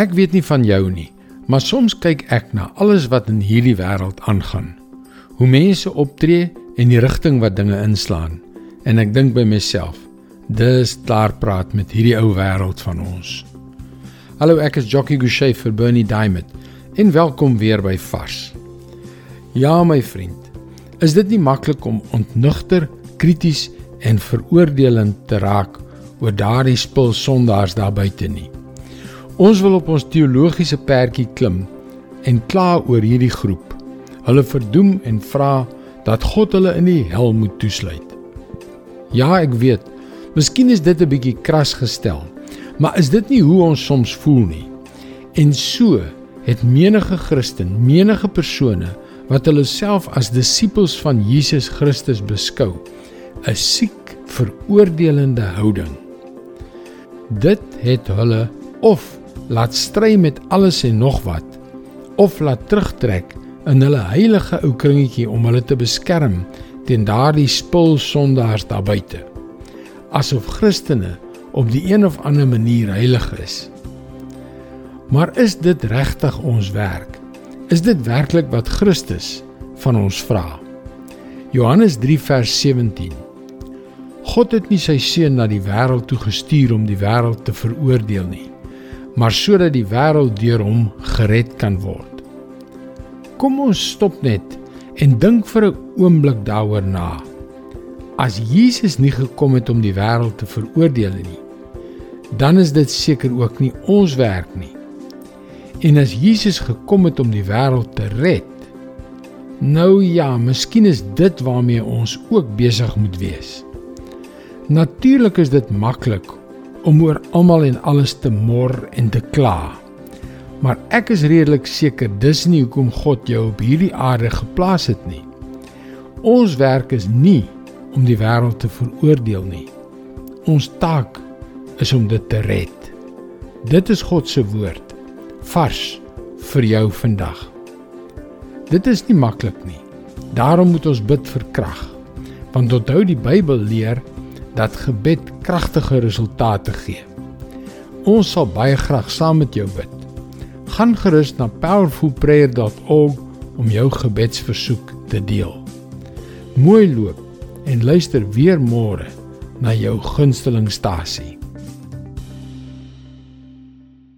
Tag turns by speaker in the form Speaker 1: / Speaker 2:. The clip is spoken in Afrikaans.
Speaker 1: Ek weet nie van jou nie, maar soms kyk ek na alles wat in hierdie wêreld aangaan. Hoe mense optree en die rigting wat dinge inslaan en ek dink by myself, dis klaar praat met hierdie ou wêreld van ons. Hallo, ek is Jockey Gouchee vir Bernie Diamond en welkom weer by Vars. Ja, my vriend, is dit nie maklik om ontnugter, krities en veroordelend te raak oor daardie spul sondaars daar buite nie. Ons wil op ons teologiese perdjie klim en kla oor hierdie groep. Hulle verdoem en vra dat God hulle in die hel moet toesluit. Ja, ek weet. Miskien is dit 'n bietjie kras gestel, maar is dit nie hoe ons soms voel nie? En so het menige Christen, menige persone wat hulle self as disippels van Jesus Christus beskou, 'n siek, veroordelende houding. Dit het hulle of laat stry met alles en nog wat of laat terugtrek in hulle heilige ou kringetjie om hulle te beskerm teen daardie spul sondaars daar buite asof Christene op die een of ander manier heilig is. Maar is dit regtig ons werk? Is dit werklik wat Christus van ons vra Johannes 3 vers 17 God het nie sy seun na die wêreld toe gestuur om die wêreld te veroordeel nie maar sodat die wêreld deur hom gered kan word. Kom ons stop net en dink vir 'n oomblik daaroor na. As Jesus nie gekom het om die wêreld te veroordeel nie, dan is dit seker ook nie ons werk nie. En as Jesus gekom het om die wêreld te red, nou ja, miskien is dit waarmee ons ook besig moet wees. Natuurlik is dit maklik om oor almal en alles te mor en te kla. Maar ek is redelik seker dis nie hoekom God jou op hierdie aarde geplaas het nie. Ons werk is nie om die wêreld te veroordeel nie. Ons taak is om dit te red. Dit is God se woord vars vir jou vandag. Dit is nie maklik nie. Daarom moet ons bid vir krag. Want onthou die Bybel leer dat gebed kragtige resultate gee. Ons sal baie graag saam met jou bid. Gaan gerus na powerfulprayer.org om jou gebedsversoek te deel. Mooi loop en luister weer môre na jou gunstelingstasie.